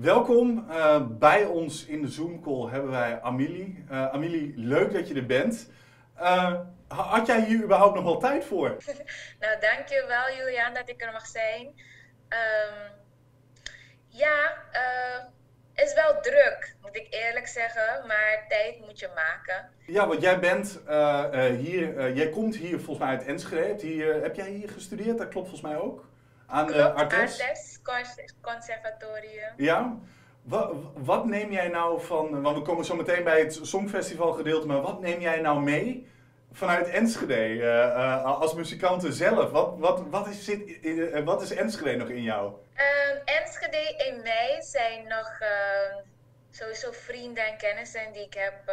Welkom. Uh, bij ons in de Zoom-call hebben wij Amelie. Uh, Amelie, leuk dat je er bent. Uh, had jij hier überhaupt nog wel tijd voor? nou, dankjewel Julian dat ik er mag zijn. Um, ja, is wel druk, moet ik eerlijk zeggen, maar tijd moet je maken. Ja, want jij bent hier, jij komt hier volgens mij uit Enschede. Hier, heb jij hier gestudeerd? Dat klopt volgens mij ook aan de uh, Artes? Artes Conservatorium. Ja. Wat, wat, neem jij nou van, want we komen zo meteen bij het Songfestival gedeelte, maar wat neem jij nou mee vanuit Enschede uh, uh, als muzikante zelf? Wat, wat, wat, is, zit, uh, wat is Enschede nog in jou? Um, Enschede in mij zijn nog ehm, sowieso vrienden en kennissen die ik heb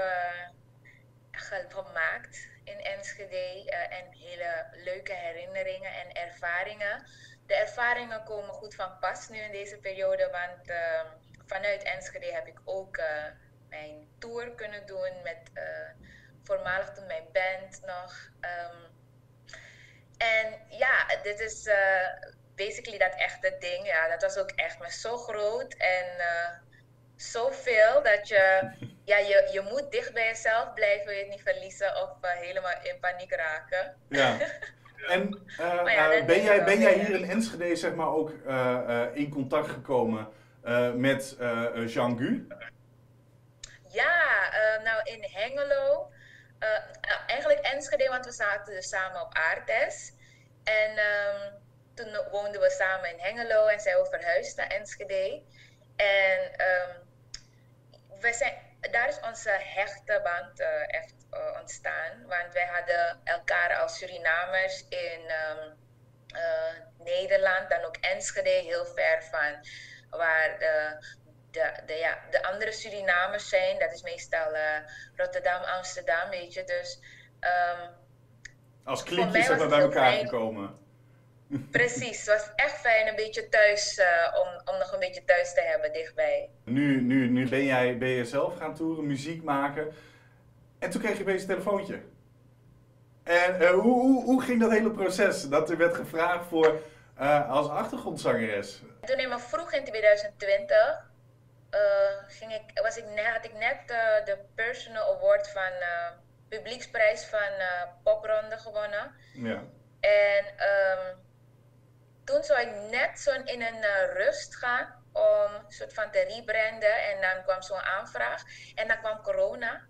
gemaakt in Enschede en hele leuke herinneringen en ervaringen de ervaringen komen goed van pas nu in deze periode, want uh, vanuit Enschede heb ik ook uh, mijn tour kunnen doen met uh, voormalig toen mijn band nog. Um, en ja, dit is uh, basically dat echte ding. Ja, dat was ook echt maar zo groot en zoveel dat je, ja, je, je moet dicht bij jezelf blijven, je het niet verliezen of helemaal in paniek raken. Ja. En uh, ben, jij, ben jij hier in Enschede zeg maar ook uh, in contact gekomen met Jean Gu? Ja, nou in Hengelo. eigenlijk Enschede, want we zaten dus samen op Aardes. En um, toen woonden we samen in Hengelo en zijn we verhuisd naar Enschede. En um, we zijn, daar is onze hechte band echt uh, ontstaan. Want wij hadden elkaar als Surinamers in um, uh, Nederland, dan ook Enschede, heel ver van waar de, de, de, ja, de andere Surinamers zijn. Dat is meestal Rotterdam, Amsterdam, weet je. Dus, um, als klinkjes zijn bij elkaar fijn. gekomen. Precies, het was echt fijn een beetje thuis, uh, om, om nog een beetje thuis te hebben dichtbij. Nu, nu, nu ben, jij, ben je zelf gaan toeren, muziek maken. En toen kreeg je opeens een telefoontje. En uh, hoe, hoe, hoe, ging dat hele proces? Dat er werd gevraagd voor uh, als achtergrondzangeres. Toen ik me vroeg in 2020 uh, ging ik, was ik net, had ik net de Personal Award van Publieksprijs van Popronde gewonnen. Ja. En um, toen zou ik net zo in een rust gaan om een soort van te rebranden. En dan kwam zo'n aanvraag. En dan kwam corona.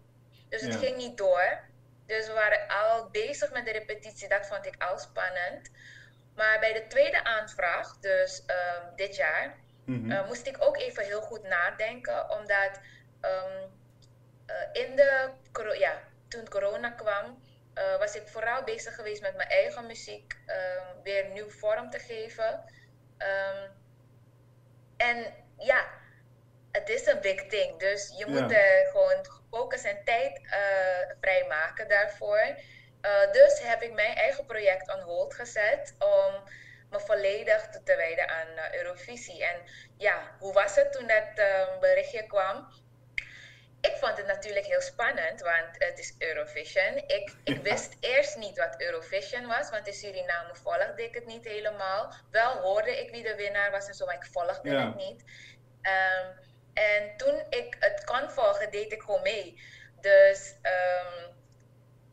Dus het ging niet door. Dus we waren al bezig met de repetitie. Dat vond ik al spannend. Maar bij de tweede aanvraag, dus um, dit jaar, mm uh, moest ik ook even heel goed nadenken. Omdat um, uh, in de, ja, toen corona kwam, uh, was ik vooral bezig geweest met mijn eigen muziek um, weer nieuw vorm te geven. en ja, het is een big thing. Dus je moet er gewoon focus en tijd uh, vrijmaken daarvoor. Uh, dus heb ik mijn eigen project on hold gezet om me volledig te wijden aan uh, Eurovisie. En ja, hoe was het toen dat berichtje kwam? Ik vond het natuurlijk heel spannend, want het is Eurovision. Ik, ik wist eerst niet wat Eurovision was, want in Suriname volgde ik het niet helemaal. Wel hoorde ik wie de winnaar was en zo, maar ik volgde het niet. Um, en toen ik het kon volgen, deed ik gewoon mee. Dus um,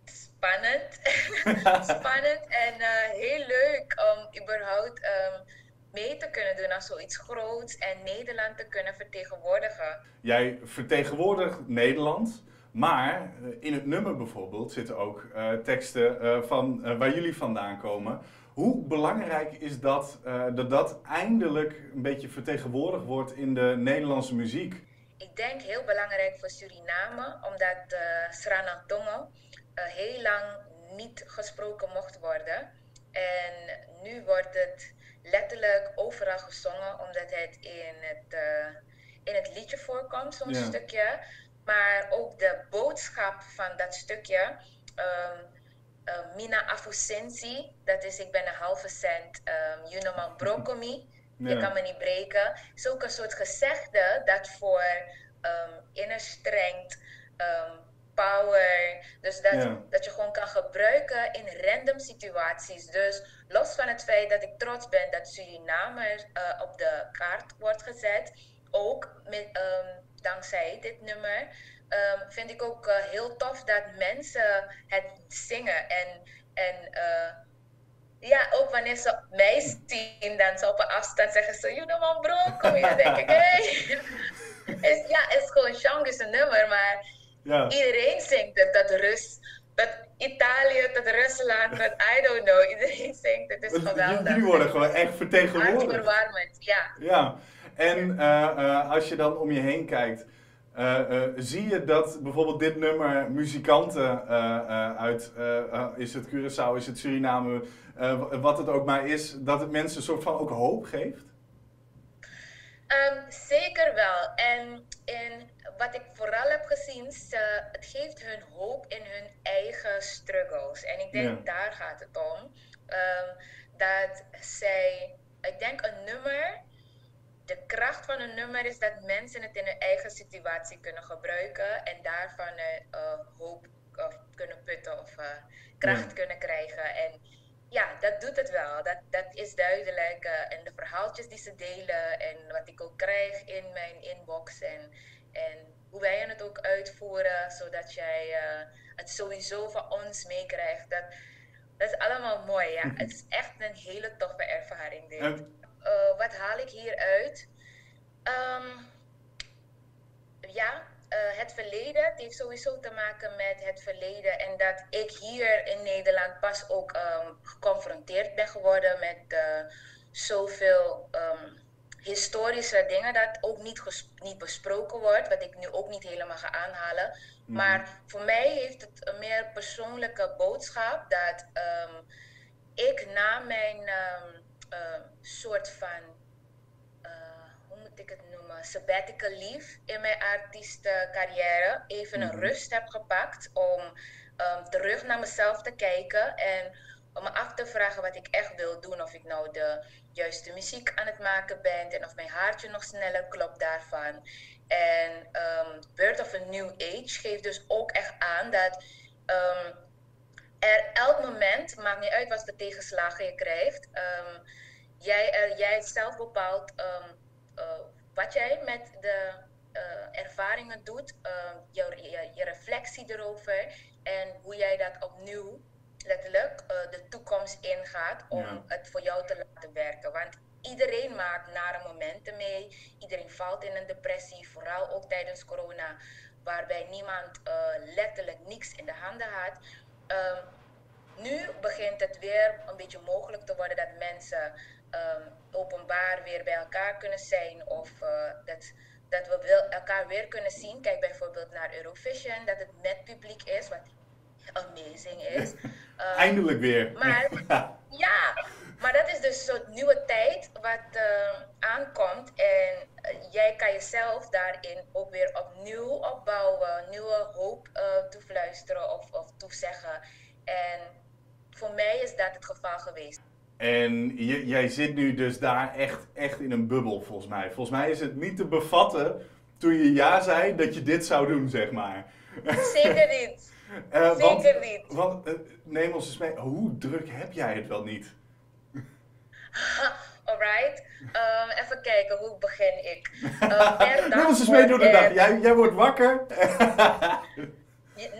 spannend. spannend en uh, heel leuk om überhaupt um, mee te kunnen doen aan zoiets groots en Nederland te kunnen vertegenwoordigen. Jij vertegenwoordigt Nederland. Maar eh, in het nummer bijvoorbeeld zitten ook uh, teksten van waar jullie vandaan komen. Hoe belangrijk is dat, uh, dat dat eindelijk een beetje vertegenwoordigd wordt in de Nederlandse muziek? Ik denk heel belangrijk voor Suriname, omdat uh, Sranatongo uh, heel lang niet gesproken mocht worden. En nu wordt het letterlijk overal gezongen, omdat het in het, uh, in het liedje voorkomt, zo'n ja. stukje. Maar ook de boodschap van dat stukje. Um, uh, Mina Afusensi, dat is ik ben een halve cent, um, you know man broccoli, ja. je kan me niet breken. Is ook een soort gezegde dat voor um, inner strength, um, power, dus dat, ja. dat je gewoon kan gebruiken in random situaties. Dus los van het feit dat ik trots ben dat Suriname uh, op de kaart wordt gezet, ook dankzij dit nummer um, vind ik ook uh, heel tof dat mensen het zingen. En, en uh, ja, ook wanneer ze mij zien, dan ze op een afstand zeggen ze, you know man bro, kom je, denk ik, hey. is, ja, het is gewoon Shangus een nummer, maar ja. iedereen zingt het, dat Rus, dat Italië, dat Rusland, dat I don't know, iedereen zingt het, is geweldig. Jullie worden gewoon echt vertegenwoordigd. Hartverwarmend, ja. Ja, en uh, als je dan om je heen kijkt, uh, zie je dat bijvoorbeeld dit nummer muzikanten uh, uit, is het Curaçao, is het Suriname, wat het ook maar is, dat het mensen een soort van ook hoop geeft? Um, zeker wel. En, en wat ik vooral heb gezien, ze, het geeft hun hoop in hun eigen struggles. En ik denk daar gaat het om. Um, dat zij, ik denk een nummer de kracht van een nummer is dat mensen het in hun eigen situatie kunnen gebruiken en daarvan uh, hoop of kunnen putten of uh, kracht kunnen krijgen. En ja, dat doet het wel. Dat, dat is duidelijk. En de verhaaltjes die ze delen en wat ik ook krijg in mijn inbox en, en hoe wij het ook uitvoeren, zodat jij het sowieso van ons meekrijgt. Dat, dat is allemaal mooi, ja. Het is echt een hele toffe ervaring, dit. Uh, wat haal ik hieruit? Um, ja, uh, het verleden. Het heeft sowieso te maken met het verleden. En dat ik hier in Nederland pas ook um, geconfronteerd ben geworden met uh, zoveel um, historische dingen. Dat ook niet, niet besproken wordt. Wat ik nu ook niet helemaal ga aanhalen. Mm. Maar voor mij heeft het een meer persoonlijke boodschap. Dat ik na mijn uh, soort van, uh, hoe moet ik het noemen, sabbatical leave in mijn artiestencarrière even een mhm. rust heb gepakt om um, terug naar mezelf te kijken en om me af te vragen wat ik echt wil doen. Of ik nou de juiste muziek aan het maken ben en of mijn haartje nog sneller klopt daarvan. En um, Birth of a New Age geeft dus ook echt aan dat um, er elk moment, maakt niet uit wat voor tegenslagen je krijgt, um, jij, uh, jij zelf bepaalt um, uh, wat jij met de uh, ervaringen doet, ehm, jouw, je, je, reflectie erover en hoe jij dat opnieuw letterlijk de toekomst ingaat om ja. het voor jou te laten werken. Want iedereen maakt nare momenten mee, iedereen valt in een depressie, vooral ook tijdens corona, waarbij niemand letterlijk niks in de handen had. Um, nu begint het weer een beetje mogelijk te worden dat mensen um, openbaar weer bij elkaar kunnen zijn of uh, dat, dat we wel elkaar weer kunnen zien. Kijk bijvoorbeeld naar Eurovision, dat het met publiek is, wat amazing is. Um, Eindelijk weer. Maar ja, maar dat is dus zo'n nieuwe tijd wat uh, aankomt en uh, jij kan jezelf daarin ook weer opnieuw opbouwen, nieuwe hoop toefluisteren of, of toezeggen. En voor mij is dat het geval geweest. En jij zit nu dus daar echt, echt in een bubbel, volgens mij. Volgens mij is het niet te bevatten toen je ja zei dat je dit zou doen, zeg maar. Zeker niet. uh, Zeker want, niet. Want, uh, neem ons eens mee, hoe druk heb jij het wel niet? Alright. Um, even kijken, hoe begin ik? Neem ons eens mee door de dag. Jij, jij wordt wakker.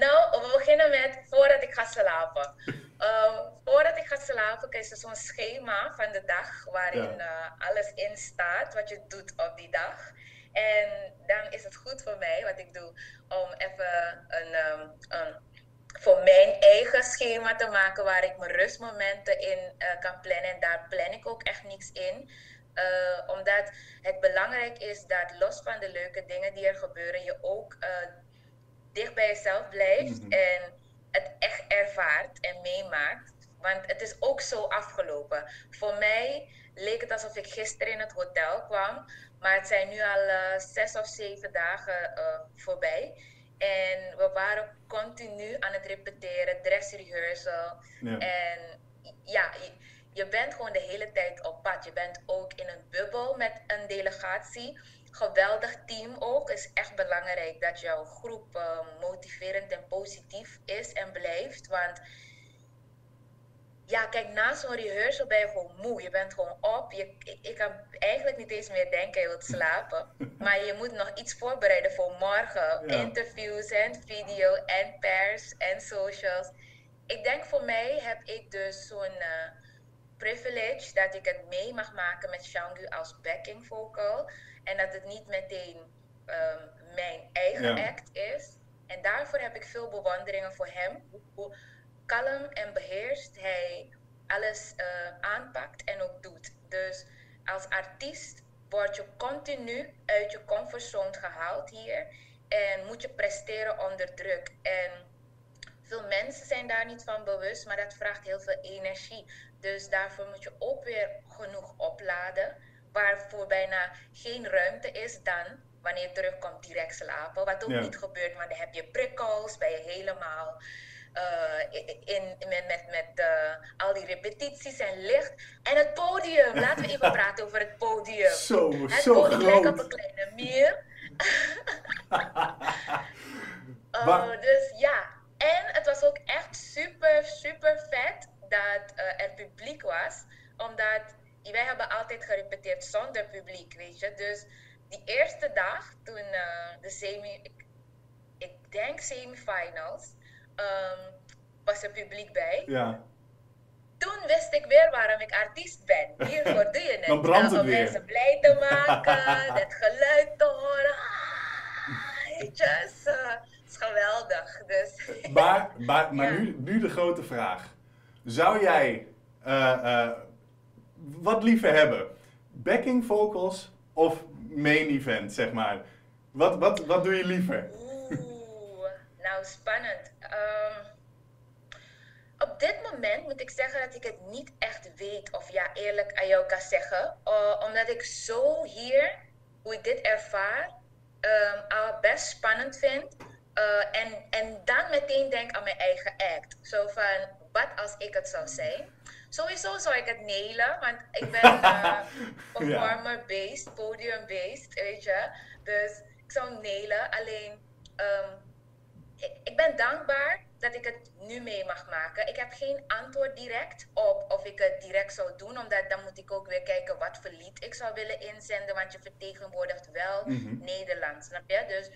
nou, we beginnen met voordat ik ga slapen. Um, voordat ik ga slapen, is er zo'n schema van de dag waarin uh, alles in staat wat je doet op die dag. En dan is het goed voor mij wat ik doe om even een, um, een voor mijn eigen schema te maken waar ik mijn rustmomenten in uh, kan plannen. En daar plan ik ook echt niks in. Uh, omdat het belangrijk is dat los van de leuke dingen die er gebeuren, je ook uh, dicht bij jezelf blijft. Mm -hmm. En het echt ervaart en meemaakt. Want het is ook zo afgelopen. Voor mij leek het alsof ik gisteren in het hotel kwam. Maar het zijn nu al zes of zeven dagen voorbij. En we waren continu aan het repeteren, dress rehearsal. Ja. En ja, je, je bent gewoon de hele tijd op pad. Je bent ook in een bubbel met een delegatie geweldig team ook. Het is echt belangrijk dat jouw groep uh, motiverend en positief is en blijft. Want ja, kijk, na zo'n rehearsal ben je gewoon moe. Je bent gewoon op. Je, ik, ik kan eigenlijk niet eens meer denken, je wilt slapen. maar je moet nog iets voorbereiden voor morgen. Interviews en video en pers en socials. Ik denk voor mij heb ik dus zo'n uh, privilege dat ik het mee mag maken met Shangu als backing vocal. En dat het niet meteen um, mijn eigen act is. En daarvoor heb ik veel bewonderingen voor hem kalm en beheerst hij alles uh, aanpakt en ook doet. Dus als artiest word je continu uit je comfortzone gehaald hier en moet je presteren onder druk. En veel mensen zijn daar niet van bewust, maar dat vraagt heel veel energie. Dus daarvoor moet je ook weer genoeg opladen, waarvoor bijna geen ruimte is dan wanneer je terugkomt direct slapen. Wat ook niet gebeurt, maar dan heb je prikkels, ben je helemaal uh, in, met, met, met uh, al die repetities en licht. En het podium, laten we even praten over het podium. Zo, het zo podium groot. op een kleine muur. uh, dus ja, en het was ook echt super, super vet dat er publiek was. Omdat wij hebben altijd gerepeteerd zonder publiek, weet je. Dus die eerste dag, toen de semi, ik, ik denk semifinals um, was er publiek bij. Ja. Toen wist ik weer waarom ik artiest ben. Hiervoor doe je het. Dan brandt het om weer. mensen blij te maken, het geluid te horen. Ah, je, het is, is geweldig. Dus. Maar, maar, maar ja. nu, nu de grote vraag. Zou jij uh, uh, wat liever hebben? Backing vocals of main event, zeg maar? Wat, wat, wat doe je liever? Oeh, nou spannend. Moment moet ik zeggen dat ik het niet echt weet of ja eerlijk aan jou kan zeggen. Uh, omdat ik zo hier, hoe ik dit ervaar, um, al best spannend vind. Uh, en, en dan meteen denk aan mijn eigen act. Zo van, wat als ik het zou zijn? Sowieso zou ik het nailen, want ik ben uh, performer-based, podium-based, weet je. Dus ik zou nailen, alleen... Um, ik ben dankbaar dat ik het nu mee mag maken. Ik heb geen antwoord direct op of ik het direct zou doen, omdat dan moet ik ook weer kijken wat voor lied ik zou willen inzenden, want je vertegenwoordigt wel mm -hmm. Nederland, snap je? Dus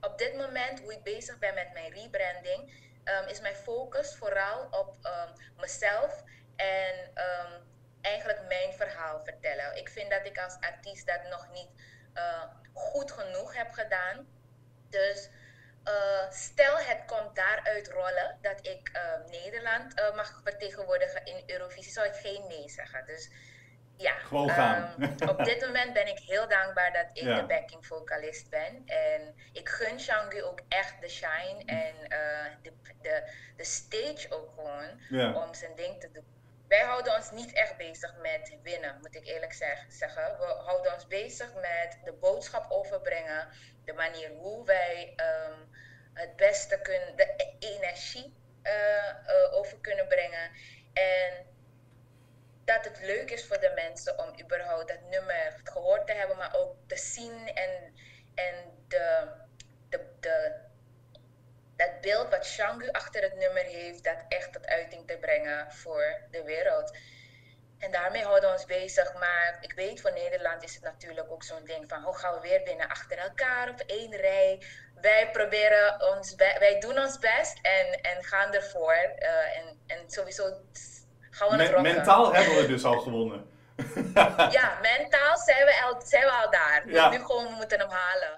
op dit moment, hoe ik bezig ben met mijn rebranding, um, is mijn focus vooral op um, mezelf en um, eigenlijk mijn verhaal vertellen. Ik vind dat ik als artiest dat nog niet uh, goed genoeg heb gedaan. Dus uh, stel het komt daaruit rollen dat ik uh, Nederland uh, mag vertegenwoordigen in Eurovisie, zou ik geen nee zeggen. Dus ja, Gewoon gaan. Um, op dit moment ben ik heel dankbaar dat ik ja. de backing vocalist ben. En ik gun Shangu ook echt de shine en de, de, de stage ook gewoon ja. om zijn ding te doen. Wij houden ons niet echt bezig met winnen, moet ik eerlijk zeggen. We houden ons bezig met de boodschap overbrengen, de manier hoe wij um, het beste kunnen, de energie uh, uh, over kunnen brengen. En dat het leuk is voor de mensen om überhaupt dat nummer gehoord te hebben, maar ook te zien en, en de, de, de, dat beeld wat Shangu achter het nummer heeft, dat echt tot uiting te brengen voor de wereld. En daarmee houden we ons bezig. Maar ik weet, voor Nederland is het natuurlijk ook zo'n ding van hoe gaan we weer binnen achter elkaar op één rij. Wij proberen ons, wij doen ons best en, en gaan ervoor. Uh, en, en sowieso gaan we het Men, Mentaal hebben we dus al gewonnen. ja, mentaal zijn we al, zijn we al daar. Ja. Nu gewoon we moeten hem halen.